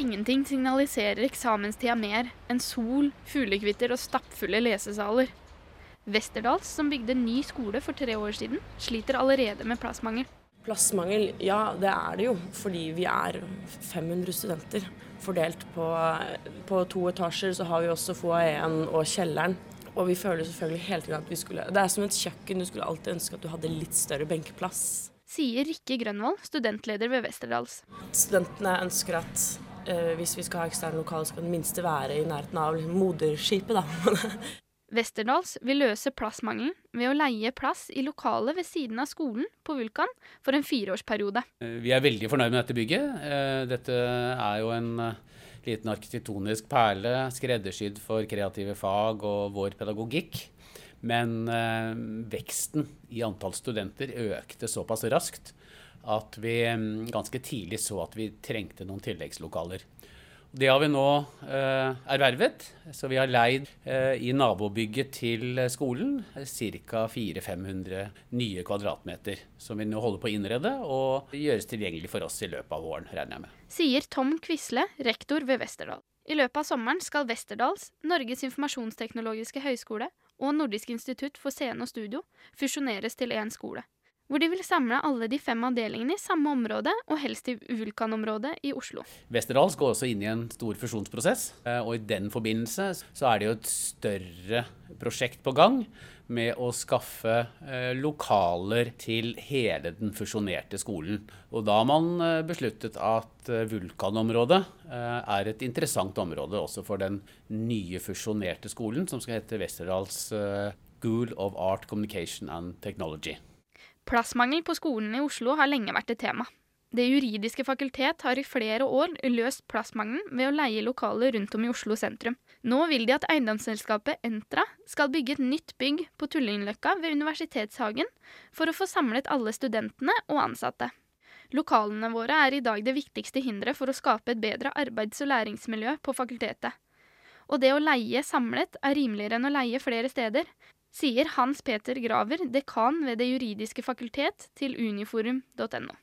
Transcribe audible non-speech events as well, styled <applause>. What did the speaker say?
Ingenting signaliserer eksamenstida mer enn sol, fuglekvitter og stappfulle lesesaler. Westerdals, som bygde ny skole for tre år siden, sliter allerede med plassmangel. Plassmangel, ja det er det jo. Fordi vi er 500 studenter. Fordelt på, på to etasjer så har vi også foajeen og kjelleren. Og vi føler selvfølgelig hele tiden at vi skulle Det er som et kjøkken, du skulle alltid ønske at du hadde litt større benkeplass. Sier Rikke Grønvold, studentleder ved Westerdals. Studentene ønsker at eh, hvis vi skal ha eksterne lokaler, skal det minste være i nærheten av moderskipet, da. <laughs> Westerdals vil løse plassmangelen ved å leie plass i lokalet ved siden av skolen på Vulkan for en fireårsperiode. Vi er veldig fornøyd med dette bygget. Eh, dette er jo en eh, liten arkitektonisk perle, skreddersydd for kreative fag og vår pedagogikk. Men eh, veksten i antall studenter økte såpass raskt at vi mm, ganske tidlig så at vi trengte noen tilleggslokaler. Det har vi nå eh, ervervet. Så vi har leid eh, i nabobygget til skolen ca. 400-500 nye kvadratmeter. Som vi nå holder på å innrede og gjøres tilgjengelig for oss i løpet av våren, regner jeg med. Sier Tom Quisle, rektor ved Westerdal. I løpet av sommeren skal Westerdals, Norges informasjonsteknologiske høgskole og Nordisk institutt for scene og studio fusjoneres til én skole hvor de vil samle alle de fem avdelingene i samme område, og helst i Vulkanområdet i Oslo. Westerdals går også inn i en stor fusjonsprosess, eh, og i den forbindelse så er det jo et større prosjekt på gang med å skaffe eh, lokaler til hele den fusjonerte skolen. Og da har man eh, besluttet at Vulkanområdet er et interessant område også for den nye fusjonerte skolen, som skal hete Westerdals School of Art, Communication and Technology. Plassmangel på skolen i Oslo har lenge vært et tema. Det juridiske fakultet har i flere år løst plassmangelen ved å leie lokaler rundt om i Oslo sentrum. Nå vil de at eiendomsselskapet Entra skal bygge et nytt bygg på Tullinløkka ved Universitetshagen for å få samlet alle studentene og ansatte. Lokalene våre er i dag det viktigste hinderet for å skape et bedre arbeids- og læringsmiljø på fakultetet. Og det å leie samlet er rimeligere enn å leie flere steder, sier Hans Peter Graver, dekan ved Det juridiske fakultet, til uniforum.no.